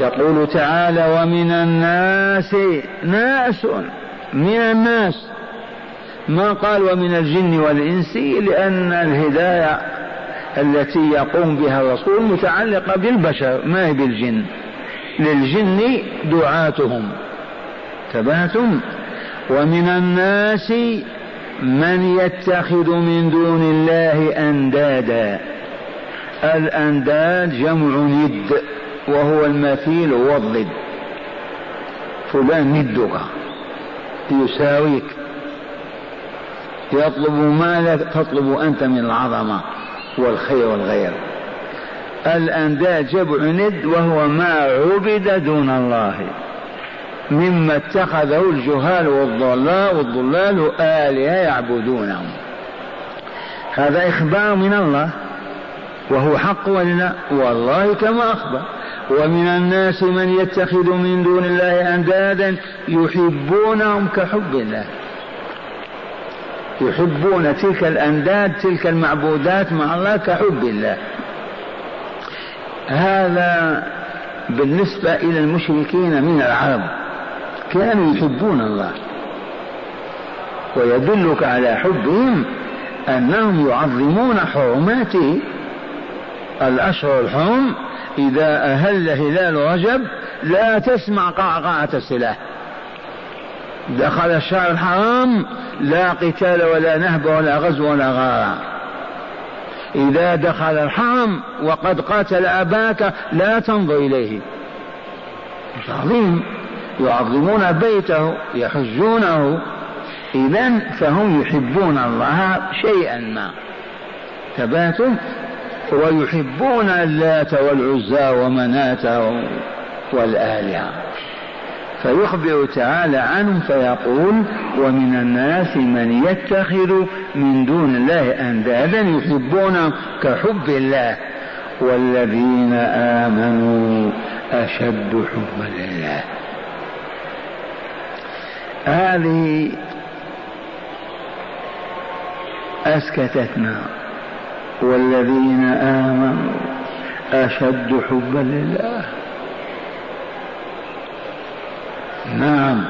يقول تعالى ومن الناس ناس من الناس ما قال ومن الجن والإنس لأن الهداية التي يقوم بها الرسول متعلقة بالبشر ما هي بالجن؟ للجن دعاتهم. تباتم ومن الناس من يتخذ من دون الله أندادا. الأنداد جمع ند وهو المثيل والضد. فلان ندك يساويك. يطلب مالك تطلب أنت من العظمة والخير والغير. الأنداد جمع ند وهو ما عبد دون الله. مما اتخذه الجهال والضلال والضلال آلهة يعبدونهم. هذا إخبار من الله. وهو حق ولا والله كما أخبر. ومن الناس من يتخذ من دون الله أندادا يحبونهم كحب الله. يحبون تلك الأنداد تلك المعبودات مع الله كحب الله. هذا بالنسبة إلى المشركين من العرب. كانوا يحبون الله. ويدلك على حبهم أنهم يعظمون حرماته الأشهر الحرم إذا أهل هلال رجب لا تسمع قعقعة السلاح. دخل الشهر الحرام لا قتال ولا نهب ولا غزو ولا غارة. إذا دخل الحرم وقد قاتل أباك لا تنظر إليه. عظيم. يعظمون بيته يحجونه. إذا فهم يحبون الله شيئا ما. ثباتوا ويحبون اللات والعزى ومناة والآلهة. فيخبر تعالى عنهم فيقول ومن الناس من يتخذ من دون الله أندادا يحبون كحب الله والذين آمنوا أشد حبا لله. هذه أسكتتنا. والذين آمنوا أشد حبا لله. نعم.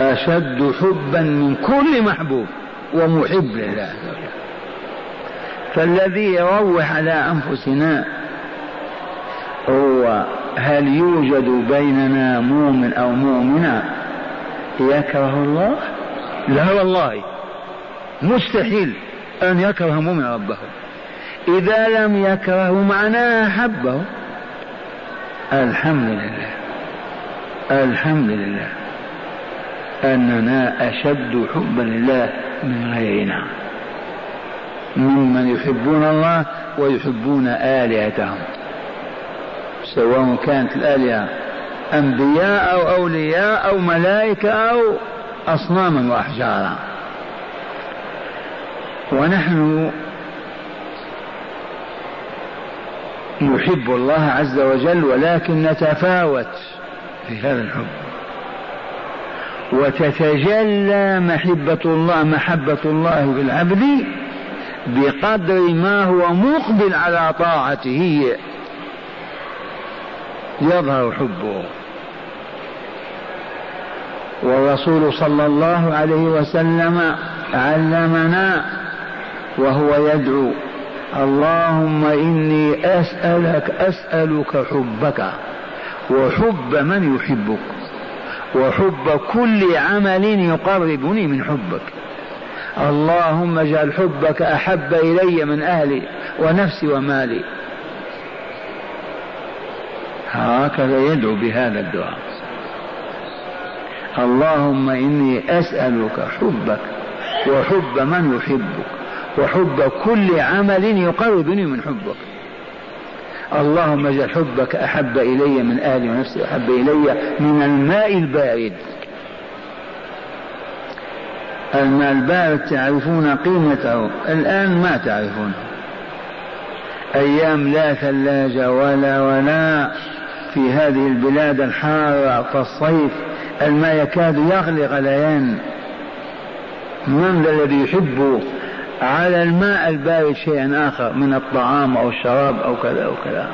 أشد حبا من كل محبوب ومحب لله. فالذي يروح على أنفسنا هو هل يوجد بيننا مؤمن أو مؤمنة؟ يكره الله؟ لا والله. مستحيل. أن يكره مؤمن ربه. إذا لم يكره معناه أحبه الحمد لله. الحمد لله. أننا أشد حبا لله من غيرنا. ممن يحبون الله ويحبون آلهتهم. سواء كانت الآلهة أنبياء أو أولياء أو ملائكة أو أصناما وأحجارا. ونحن نحب الله عز وجل ولكن نتفاوت في هذا الحب. وتتجلى محبة الله محبة الله بالعبد بقدر ما هو مقبل على طاعته. يظهر حبه. والرسول صلى الله عليه وسلم علمنا وهو يدعو اللهم إني أسألك أسألك حبك وحب من يحبك وحب كل عمل يقربني من حبك. اللهم اجعل حبك أحب إلي من أهلي ونفسي ومالي. هكذا يدعو بهذا الدعاء. اللهم إني أسألك حبك وحب من يحبك وحب كل عمل يقربني من حبك. اللهم اجعل حبك أحب إلي من أهلي ونفسي احب إلي من الماء البارد. الماء البارد تعرفون قيمته الآن ما تعرفون. أيام لا ثلاجة ولا ولا في هذه البلاد الحارة في الصيف الماء يكاد يغلي غليان من ذا الذي يحب على الماء البارد شيئا آخر من الطعام أو الشراب أو كذا أو كذا.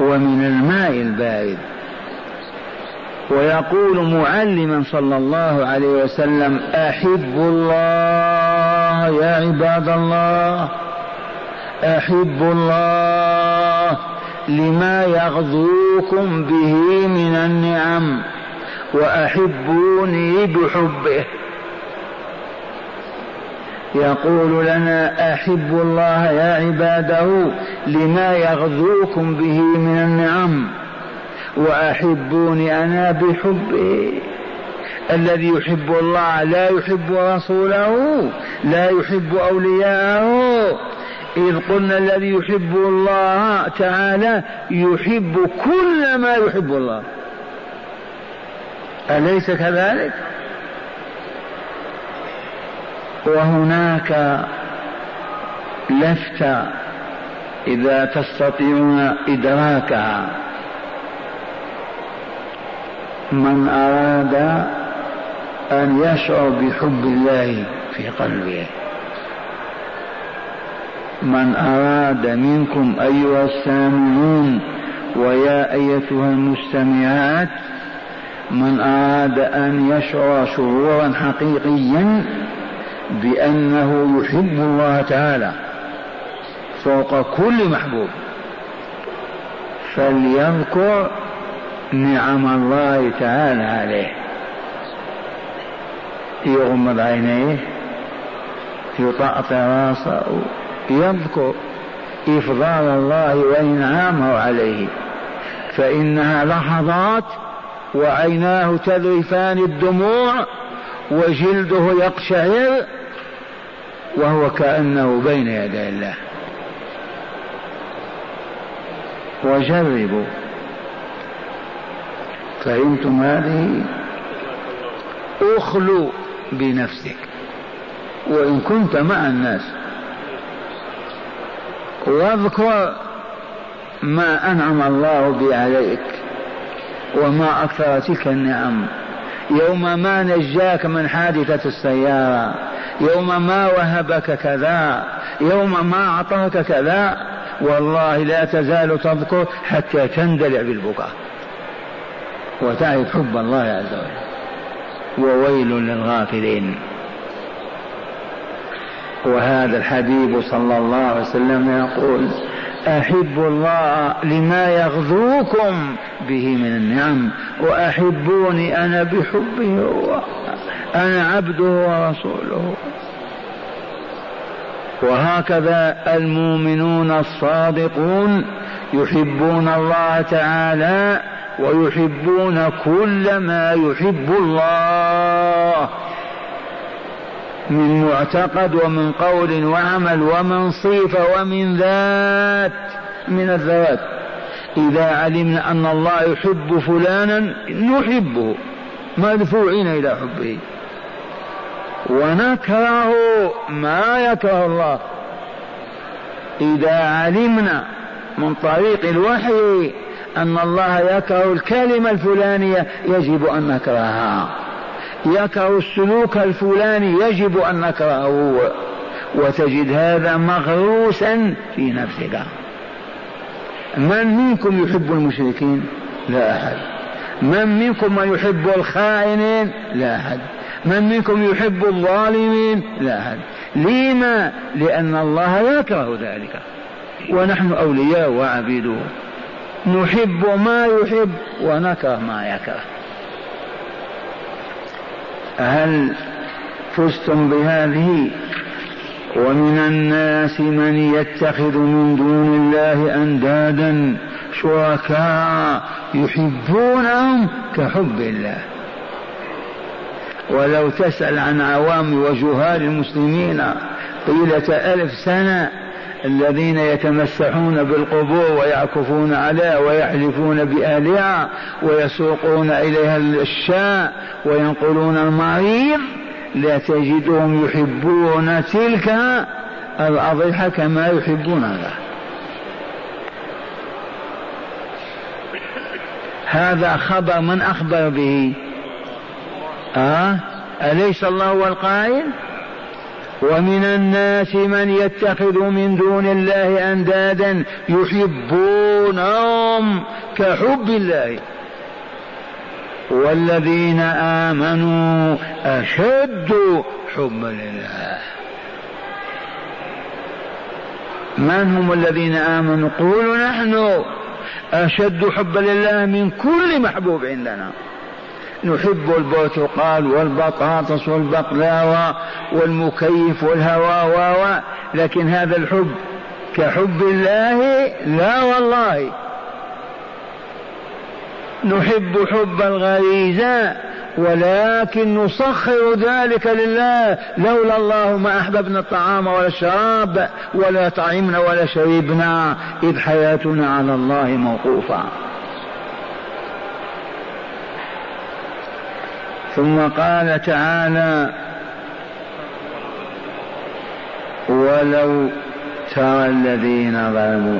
ومن الماء البارد. ويقول معلما صلى الله عليه وسلم أحب الله يا عباد الله. أحب الله لما يغزوكم به من النعم. وأحبوني بحبه. يقول لنا أحب الله يا عباده لما يغذوكم به من النعم وأحبوني أنا بحبه الذي يحب الله لا يحب رسوله لا يحب أولياءه. إذ قلنا الذي يحب الله تعالى يحب كل ما يحب الله. أليس كذلك؟ وهناك لفتة إذا تستطيعون إدراكها. من أراد أن يشعر بحب الله في قلبه. من أراد منكم أيها السامعون ويا أيتها المستمعات من أراد أن يشعر شعورا حقيقيا بأنه يحب الله تعالى فوق كل محبوب فليذكر نعم الله تعالى عليه. يغمض عينيه يطأطئ راسه يذكر إفضال الله وإنعامه عليه. فإنها لحظات وعيناه تذرفان الدموع وجلده يقشعر وهو كأنه بين يدي الله. وجربوا. فهمتم هذه؟ أخلو بنفسك. وإن كنت مع الناس. واذكر ما أنعم الله به عليك وما أكثر تلك النعم. يوم ما نجاك من حادثة السيارة. يوم ما وهبك كذا يوم ما أعطاك كذا والله لا تزال تذكر حتى تندلع بالبكاء. وتعرف حب الله عز وجل. وويل للغافلين. وهذا الحبيب صلى الله عليه وسلم يقول أحب الله لما يغذوكم به من النعم وأحبوني أنا بحبه. هو أنا عبده ورسوله. وهكذا المؤمنون الصادقون يحبون الله تعالى ويحبون كل ما يحب الله. من معتقد ومن قول وعمل ومن صفه ومن ذات. من الذوات. إذا علمنا أن الله يحب فلانا نحبه. مدفوعين إلى حبه. ونكره ما يكره الله. إذا علمنا من طريق الوحي أن الله يكره الكلمة الفلانية يجب أن نكرهها. يكره السلوك الفلاني يجب أن نكرهه. وتجد هذا مغروسا في نفسك. من منكم يحب المشركين؟ لا أحد. من منكم من يحب الخائنين؟ لا أحد. من منكم يحب الظالمين؟ لا أحد لما؟ لأن الله يكره ذلك. ونحن أولياء وعبيده نحب ما يحب ونكره ما يكره. هل فزتم بهذه؟ ومن الناس من يتخذ من دون الله أندادا شركاء يحبونهم كحب الله. ولو تسأل عن عوام وجهال المسلمين طيلة ألف سنة الذين يتمسحون بالقبور ويعكفون عليها ويحلفون بآلهة ويسوقون إليها الشاء وينقلون المريض لا تجدهم يحبون تلك الأضرحة كما يحبون الله هذا خبر من أخبر به؟ أه؟ أليس الله هو القائل؟ ومن الناس من يتخذ من دون الله أندادا يحبونهم كحب الله. والذين آمنوا أشد حبا لله. من هم الذين آمنوا؟ قولوا نحن. أشد حبا لله من كل محبوب عندنا. نحب البرتقال والبطاطس والبقلاوة والمكيف والهواء و لكن هذا الحب كحب الله لا والله. نحب حب الغريزة ولكن نسخر ذلك لله لولا الله ما أحببنا الطعام ولا الشراب ولا طعمنا ولا شربنا إذ حياتنا على الله موقوفة. ثم قال تعالى ولو ترى الذين ظلموا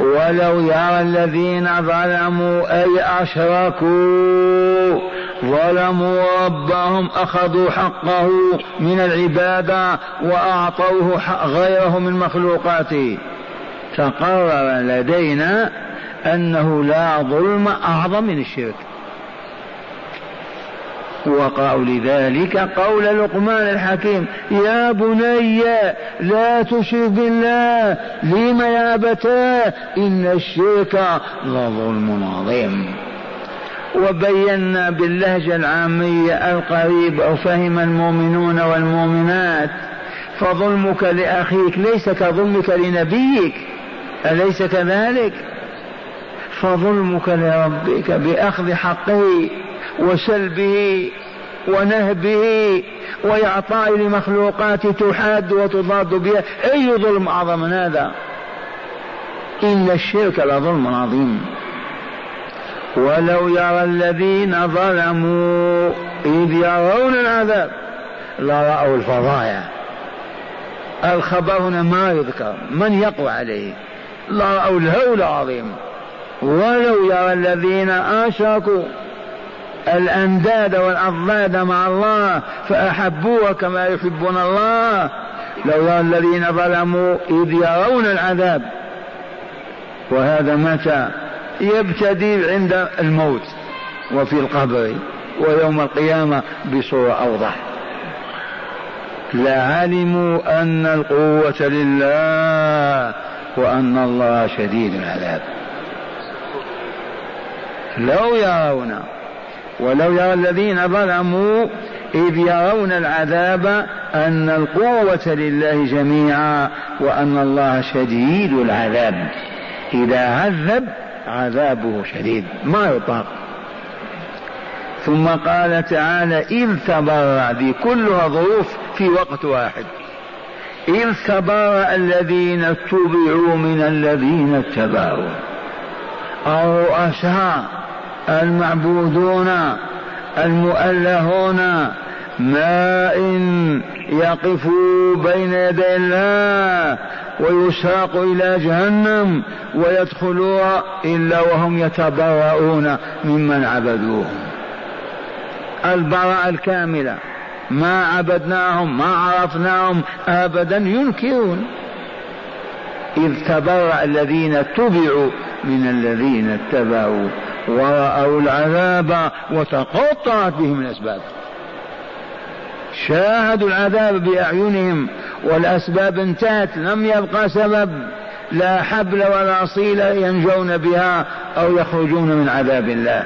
ولو يرى الذين ظلموا أي أشركوا ظلموا ربهم أخذوا حقه من العبادة وأعطوه غيره من مخلوقاته. تقرر لدينا أنه لا ظلم أعظم من الشرك. وقعوا لذلك قول لقمان الحكيم يا بني لا تشرك بالله لم يا أبتاه؟ إن الشرك لظلم عظيم. وبينا باللهجة العامية القريبة فهم المؤمنون والمؤمنات فظلمك لأخيك ليس كظلمك لنبيك أليس كذلك؟ فظلمك لربك بأخذ حقه. وسلبه ونهبه وإعطاء لمخلوقات تحاد وتضاد بها. أي ظلم أعظم من هذا؟ إن الشرك لظلم عظيم. ولو يرى الذين ظلموا إذ يرون العذاب لرأوا الفضايا. الخبر هنا ما يذكر من يقوى عليه؟ لرأوا الهول العظيم. ولو يرى الذين أشركوا الأنداد والأضداد مع الله فأحبوها كما يحبون الله. لو الذين ظلموا إذ يرون العذاب. وهذا متى؟ يبتدي عند الموت وفي القبر ويوم القيامة بصورة أوضح. لعلموا أن القوة لله وأن الله شديد العذاب. لو يرون. ولو يرى الذين ظلموا إذ يرون العذاب أن القوة لله جميعا وأن الله شديد العذاب. إذا عذب عذابه شديد ما يطاق. ثم قال تعالى إذ تبرع ذي كلها ظروف في وقت واحد. إذ تبرأ الذين اتبعوا من الذين اتبعوا. الرؤساء المعبودون المؤلهون ما إن يقفوا بين يدي الله ويساق إلى جهنم ويدخلوها إلا وهم يتبرؤون ممن عبدوهم البراءة الكاملة ما عبدناهم ما عرفناهم أبدا ينكرون. إذ تبرأ الذين اتبعوا من الذين اتبعوا. ورأوا العذاب وتقطعت بهم الأسباب شاهدوا العذاب بأعينهم والأسباب انتهت لم يبقى سبب لا حبل ولا صيل ينجون بها أو يخرجون من عذاب الله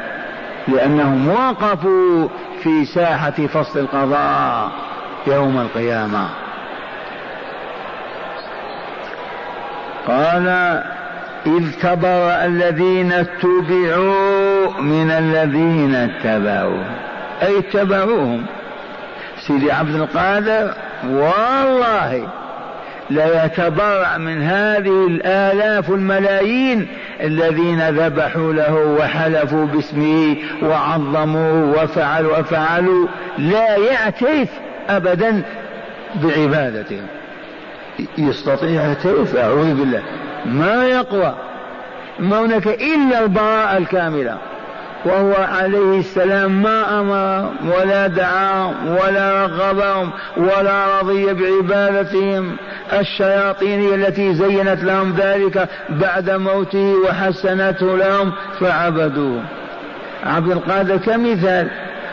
لأنهم وقفوا في ساحة فصل القضاء يوم القيامة. قال إذ تبرأ الذين اتبعوا من الذين اتبعوا. أي اتبعوهم. سيدي عبد القادر والله لا يتبرأ من هذه الآلاف الملايين الذين ذبحوا له وحلفوا باسمه وعظموه وفعلوا وفعلوا لا يعترف أبدا بعبادتهم يستطيع يعترف أعوذ بالله. ما يقوى ما هناك إلا البراءة الكاملة وهو عليه السلام ما أمر ولا دعا ولا رغبهم ولا رضي بعبادتهم الشياطين التي زينت لهم ذلك بعد موته وحسنته لهم فعبدوه. عبد القادر كمثال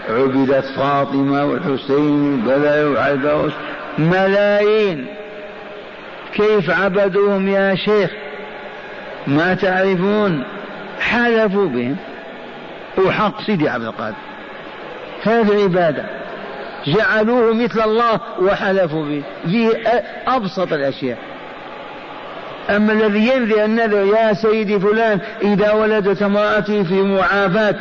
عبدت فاطمة والحسين بلا وعباس ملايين. كيف عبدوهم يا شيخ؟ ما تعرفون؟ حلفوا بهم. وحق سيدي عبد القادر. هذه عبادة جعلوه مثل الله وحلفوا به. في أبسط الأشياء. أما الذي ينذر النذر يا سيدي فلان إذا ولدت امرأتي في معافاة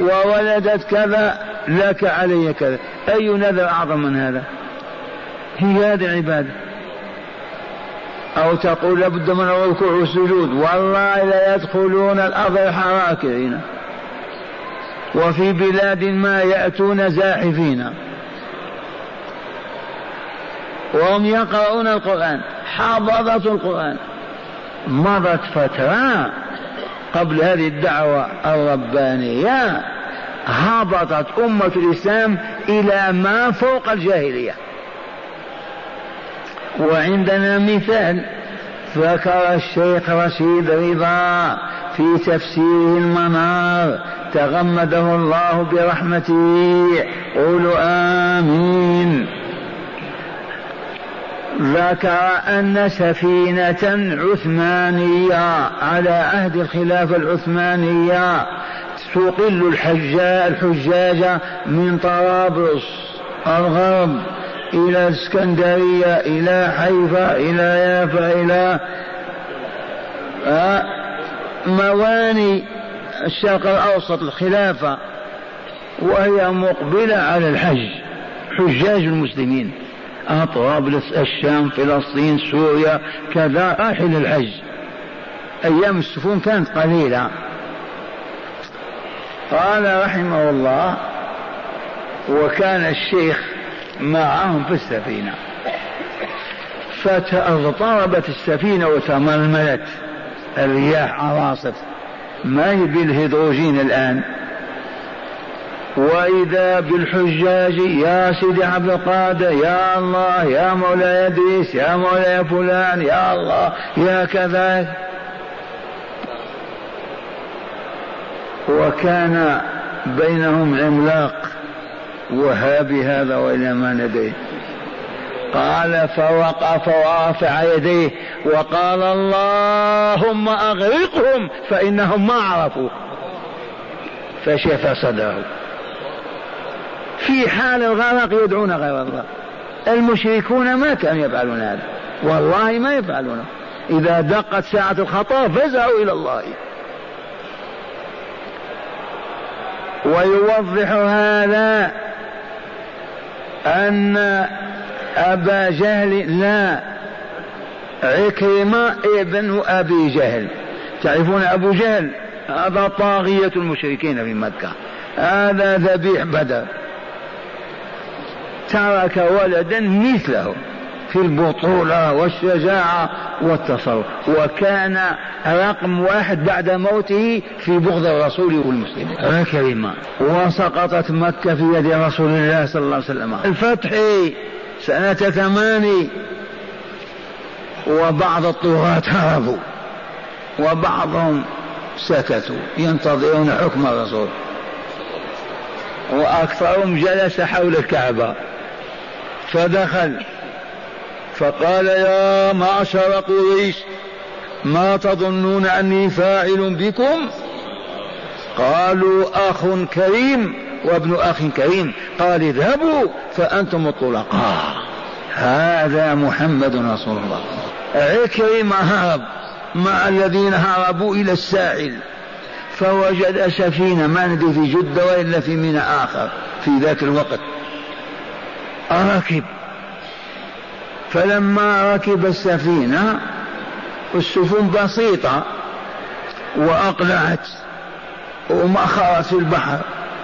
وولدت كذا لك علي كذا. أي نذر أعظم من هذا؟ هي هذه العبادة أو تقول لابد من الركوع والسجود. والله لا يدخلون الأرض راكعين وفي بلاد ما يأتون زاحفين وهم يقرؤون القرآن حافظة القرآن. مضت فترة قبل هذه الدعوة الربانية هبطت أمة الإسلام إلى ما فوق الجاهلية. وعندنا مثال ذكر الشيخ رشيد رضا في تفسيره المنار تغمده الله برحمته قولوا آمين. ذكر أن سفينة عثمانية على عهد الخلافة العثمانية تقل الحجاج الحجاج من طرابلس الغرب إلى الإسكندرية إلى حيفا إلى يافا إلى آه، مواني الشرق الأوسط الخلافة وهي مقبلة على الحج. حجاج المسلمين طرابلس الشام فلسطين سوريا كذا رايحين الحج. أيام السفون كانت قليلة. قال رحمه الله وكان الشيخ معهم في السفينة. فاضطربت السفينة وتململت الرياح عواصف. ما هي بالهيدروجين الآن؟ وإذا بالحجاج يا سيدي عبد القادر يا الله يا مولاي إدريس يا مولاي فلان يا الله يا كذا. وكان بينهم عملاق. وهابي هذا وإلى ما ندري قال فوقف ورفع يديه وقال اللهم أغرقهم فإنهم ما عرفوا فشفى صدره. في حال الغرق يدعون غير الله. المشركون ما كانوا يفعلون هذا. والله ما يفعلونه إذا دقت ساعة الخطر فزعوا إلى الله. ويوضح هذا أن أبا جهل لا عكرمة ابن أبي جهل. تعرفون أبو جهل؟ هذا طاغية المشركين في مكة. هذا ذبيح بدر. ترك ولدا مثله. في البطولة والشجاعة والتصرف. وكان رقم واحد بعد موته في بغض الرسول والمسلمين. هكذا وسقطت مكة في يد رسول الله صلى الله عليه وسلم. الفتح سنة ثماني. وبعض الطغاة هربوا. وبعضهم سكتوا ينتظرون حكم الرسول. وأكثرهم جلس حول الكعبة. فدخل فقال يا معشر قريش ما تظنون أني فاعل بكم؟ قالوا أخ كريم وابن أخ كريم. قال اذهبوا فأنتم الطلقاء. هذا محمد رسول الله. عكرمة هرب مع الذين هربوا إلى الساحل فوجد سفينة ما ندري في جدة وإلا في ميناء آخر في ذاك الوقت. ركب فلما ركب السفينة السفن بسيطة وأقلعت ومخرت في البحر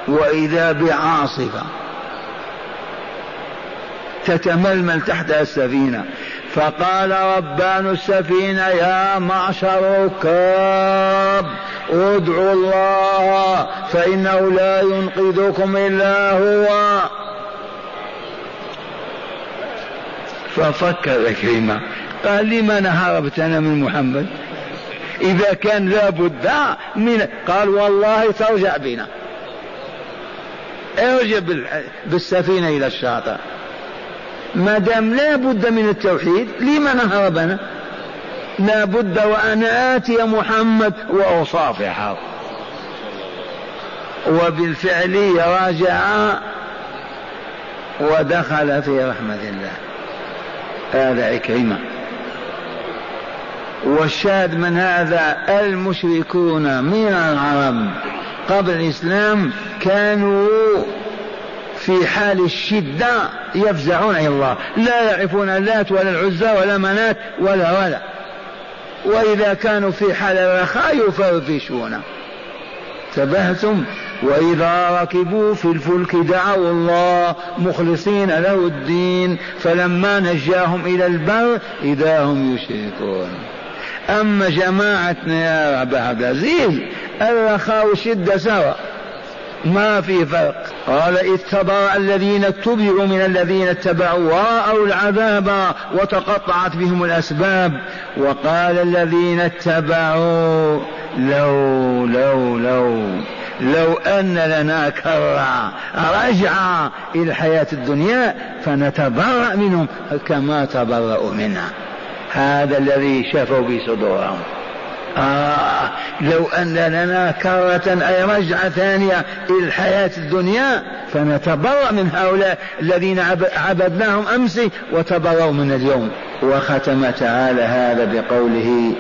وإذا بعاصفة تتململ تحتها السفينة. فقال ربان السفينة يا معشر الكاب ادعوا الله فإنه لا ينقذكم إلا هو. ففكر كلمة قال لمن هربت أنا من محمد. إذا كان لابد من قال والله ترجع بنا. ارجع بالسفينة إلى الشاطئ. ما دام لا بد من التوحيد لمن هربنا لا بد وأن آتي محمد وأصافحه. وبالفعل راجع ودخل في رحمة الله. هذا عكرمة. والشاهد من هذا المشركون من العرب قبل الإسلام كانوا في حال الشدة يفزعون إلى الله. لا يعرفون اللات ولا العزى ولا منات ولا ولا. وإذا كانوا في حال الرخاء يفرفشون تبهتم وإذا ركبوا في الفلك دعوا الله مخلصين له الدين فلما نجاهم إلى البر إذا هم يشركون. أما جماعتنا يا أبا عبد العزيز الرخاء والشدة سوا. ما في فرق. قال إذ تبرأ الذين اتبعوا من الذين اتبعوا ورأوا العذاب وتقطعت بهم الأسباب. وقال الذين اتبعوا لو لو لو. لو أن لنا كرة رجعة إلى الحياة الدنيا فنتبرأ منهم كما تبرأوا منا. هذا الذي شفوا بصدورهم آه لو أن لنا كرة أي رجعة ثانية إلى الحياة الدنيا فنتبرأ من هؤلاء الذين عبدناهم أمس وتبرأوا من اليوم. وختم تعالى هذا بقوله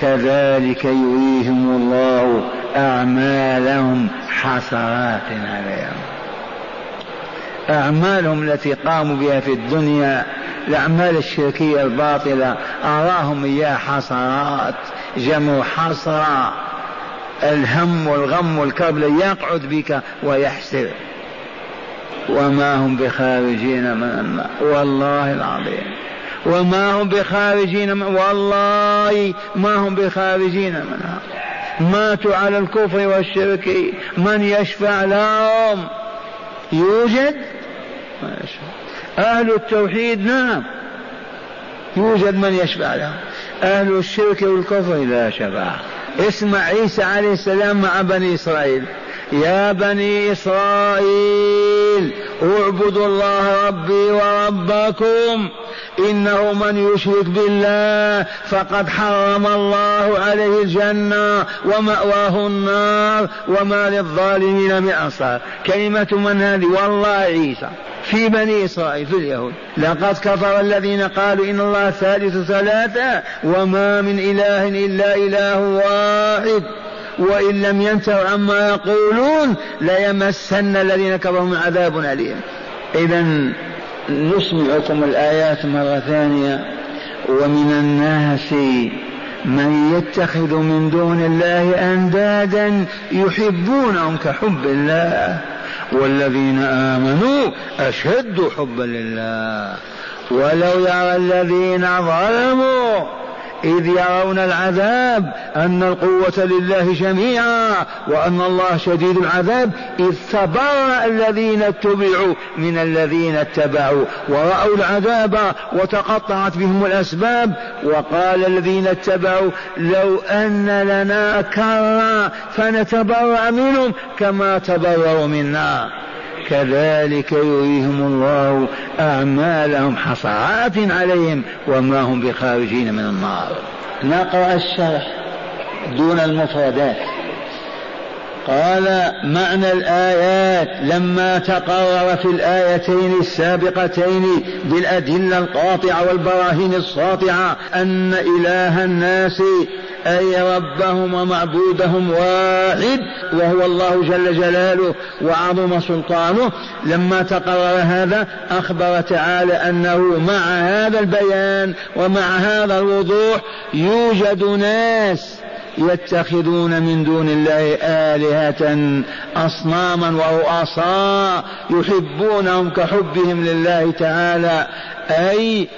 كذلك يريهم الله أعمالهم حسرات عليهم. أعمالهم التي قاموا بها في الدنيا الأعمال الشركية الباطلة أراهم إياها حسرات جمع حسرة. الهم والغم والكرب يقعد بك ويحسر. وما هم بخارجين من النار. والله العظيم. وما هم بخارجين من والله ما هم بخارجين منها. ماتوا على الكفر والشرك. من يشفع لهم؟ يوجد؟ ما أهل التوحيد نعم. يوجد من يشفع لهم. أهل الشرك والكفر لا شفاعة اسمع عيسى عليه السلام مع بني إسرائيل. يا بني إسرائيل اعبدوا الله ربي وربكم. إنه من يشرك بالله فقد حرم الله عليه الجنة ومأواه النار وما للظالمين من أنصار كلمة من هذه؟ والله عيسى. في بني إسرائيل في اليهود. لقد كفر الذين قالوا إن الله ثالث ثلاثة وما من إله إلا إله واحد. وإن لم ينتهوا عما يقولون ليمسن الذين كفروا من عذاب أليم. إذا نسمعكم الآيات مرة ثانية. ومن الناس من يتخذ من دون الله أندادا يحبونهم كحب الله. والذين آمنوا أشد حبا لله. ولو يرى الذين ظلموا إذ يرون العذاب أن القوة لله جميعا وأن الله شديد العذاب إذ تبرأ الذين اتبعوا من الذين اتبعوا ورأوا العذاب وتقطعت بهم الأسباب وقال الذين اتبعوا لو أن لنا كرة فنتبرأ منهم كما تبرأوا منا كذلك يريهم الله أعمالهم حصرات عليهم وما هم بخارجين من النار. نقرأ الشرح دون المفردات؟ قال معنى الآيات لما تقرر في الآيتين السابقتين بالأدلة القاطعة والبراهين الساطعة أن إله الناس أي ربهم ومعبودهم واحد وهو الله جل جلاله وعظم سلطانه. لما تقرر هذا أخبر تعالى أنه مع هذا البيان ومع هذا الوضوح يوجد ناس يتخذون من دون الله آلهة أصناما ورؤساء يحبونهم كحبهم لله تعالى. أي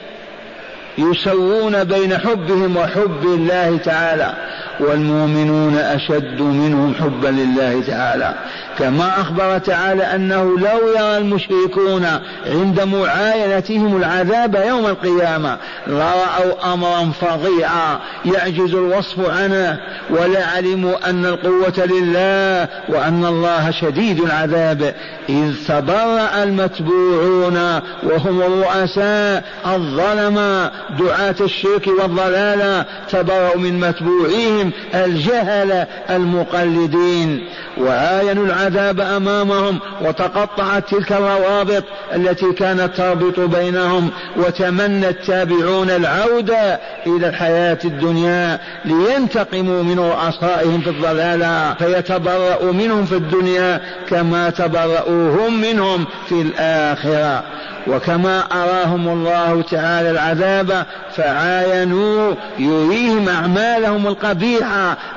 يسوون بين حبهم وحب الله تعالى. والمؤمنون أشد منهم حبا لله تعالى. كما أخبر تعالى أنه لو يرى المشركون عند معاينتهم العذاب يوم القيامة لرأوا أمرا فظيعا يعجز الوصف عنه ولا علموا أن القوة لله وأن الله شديد العذاب. إذ تبرأ المتبوعون وهم الرؤساء الظلمة دعاة الشرك والضلالة تبرأوا من متبوعيهم الجهل المقلدين. وعاينوا العذاب أمامهم وتقطعت تلك الروابط التي كانت تربط بينهم وتمنى التابعون العودة إلى الحياة الدنيا لينتقموا من رؤسائهم في الضلالة فيتبرأوا منهم في الدنيا كما تبرأوا هم منهم في الآخرة. وكما أراهم الله تعالى العذاب فعاينوا يريهم أعمالهم القبيحة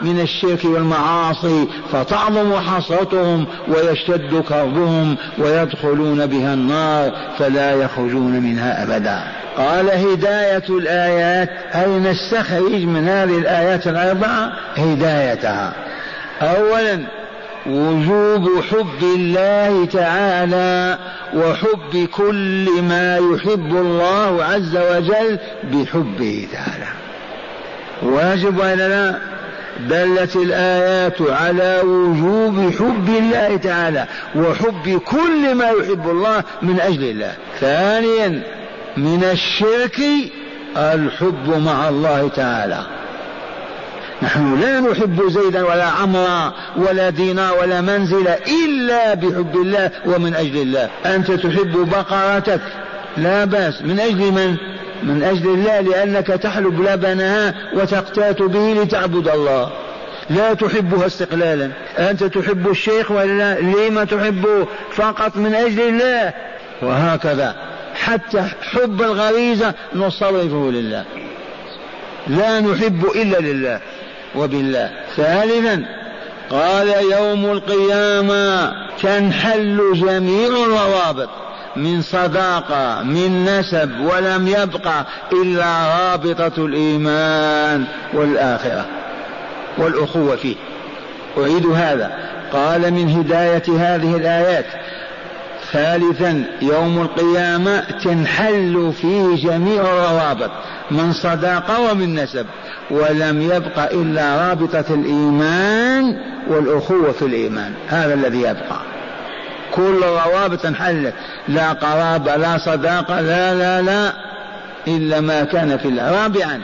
من الشرك والمعاصي فتعظم حسرتهم ويشتد كربهم ويدخلون بها النار فلا يخرجون منها أبدا. قال هداية الآيات أي نستخرج من هذه الآيات الأربعة؟ هدايتها. أولا وجوب حب الله تعالى وحب كل ما يحب الله عز وجل بحبه تعالى. واجب ولا لا؟ دلت الآيات على وجوب حب الله تعالى وحب كل ما يحب الله من أجل الله. ثانيا من الشرك الحب مع الله تعالى. نحن لا نحب زيدا ولا عمرا ولا دينار ولا منزل إلا بحب الله ومن أجل الله. أنت تحب بقرتك؟ لا بأس. من أجل من؟ من أجل الله لأنك تحلب لبنها وتقتات به لتعبد الله. لا تحبها استقلالا. أنت تحب الشيخ ولا لما تحبه؟ فقط من أجل الله. وهكذا. حتى حب الغريزة نصرفه لله. لا نحب إلا لله وبالله. ثالثا قال يوم القيامة تنحل جميع الروابط. من صداقة من نسب ولم يبقى إلا رابطة الإيمان والآخرة والأخوة فيه. أعيد هذا. قال من هداية هذه الآيات ثالثا يوم القيامة تنحل فيه جميع الروابط من صداقة ومن نسب ولم يبق إلا رابطة الإيمان والأخوة في الإيمان. هذا الذي يبقى. كل الروابط انحلت لا قرابة لا صداقة لا لا لا إلا ما كان في الله. رابعا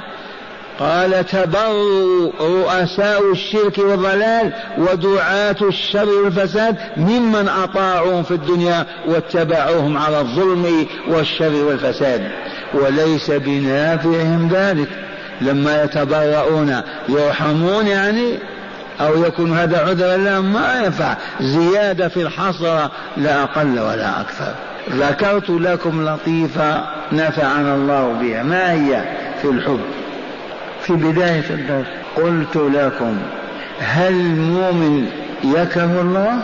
قال تبروا رؤساء الشرك والضلال ودعاة الشر والفساد ممن أطاعوهم في الدنيا واتبعوهم على الظلم والشر والفساد. وليس بنافعهم ذلك. لما يتبرؤون يرحمون يعني أو يكون هذا عذرا لهم ما ينفع. زيادة في الحصر لا أقل ولا أكثر. ذكرت لكم لطيفة نفعنا الله بها. ما هي في الحب؟ في بداية الدرس. قلت لكم هل مؤمن يكره الله؟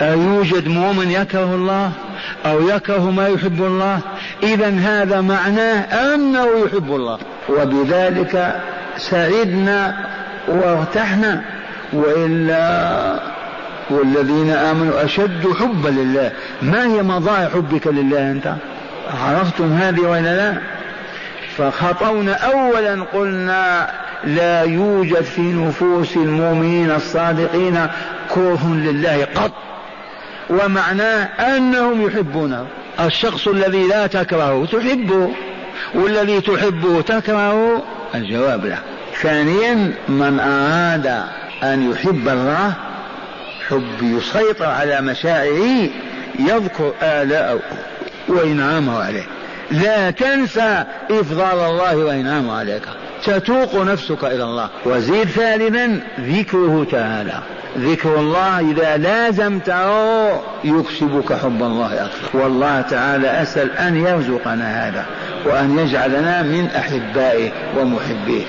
أيوجد مؤمن يكره الله؟ أو يكره ما يحب الله؟ إذا هذا معناه أنه يحب الله. وبذلك سعدنا وارتحنا. وإلا والذين آمنوا أشد حبا لله. ما هي مظاهر حبك لله أنت؟ عرفتم هذه ولا لا؟ فخطونا أولا قلنا لا يوجد في نفوس المؤمنين الصادقين كره لله قط. ومعناه أنهم يحبونه الشخص الذي لا تكرهه تحبه والذي تحبه تكرهه؟ الجواب لا. ثانيا من أراد أن يحب الله حب يسيطر على مشاعره يذكر آلاءه وإنعامه عليه. لا تنسى إفضال الله وإنعامه عليك. تتوق نفسك إلى الله. وزيد ثالثا ذكره تعالى. ذكر الله إذا لازمته يكسبك حب الله أكثر. والله تعالى أسأل أن يرزقنا هذا وأن يجعلنا من أحبائه ومحبيه.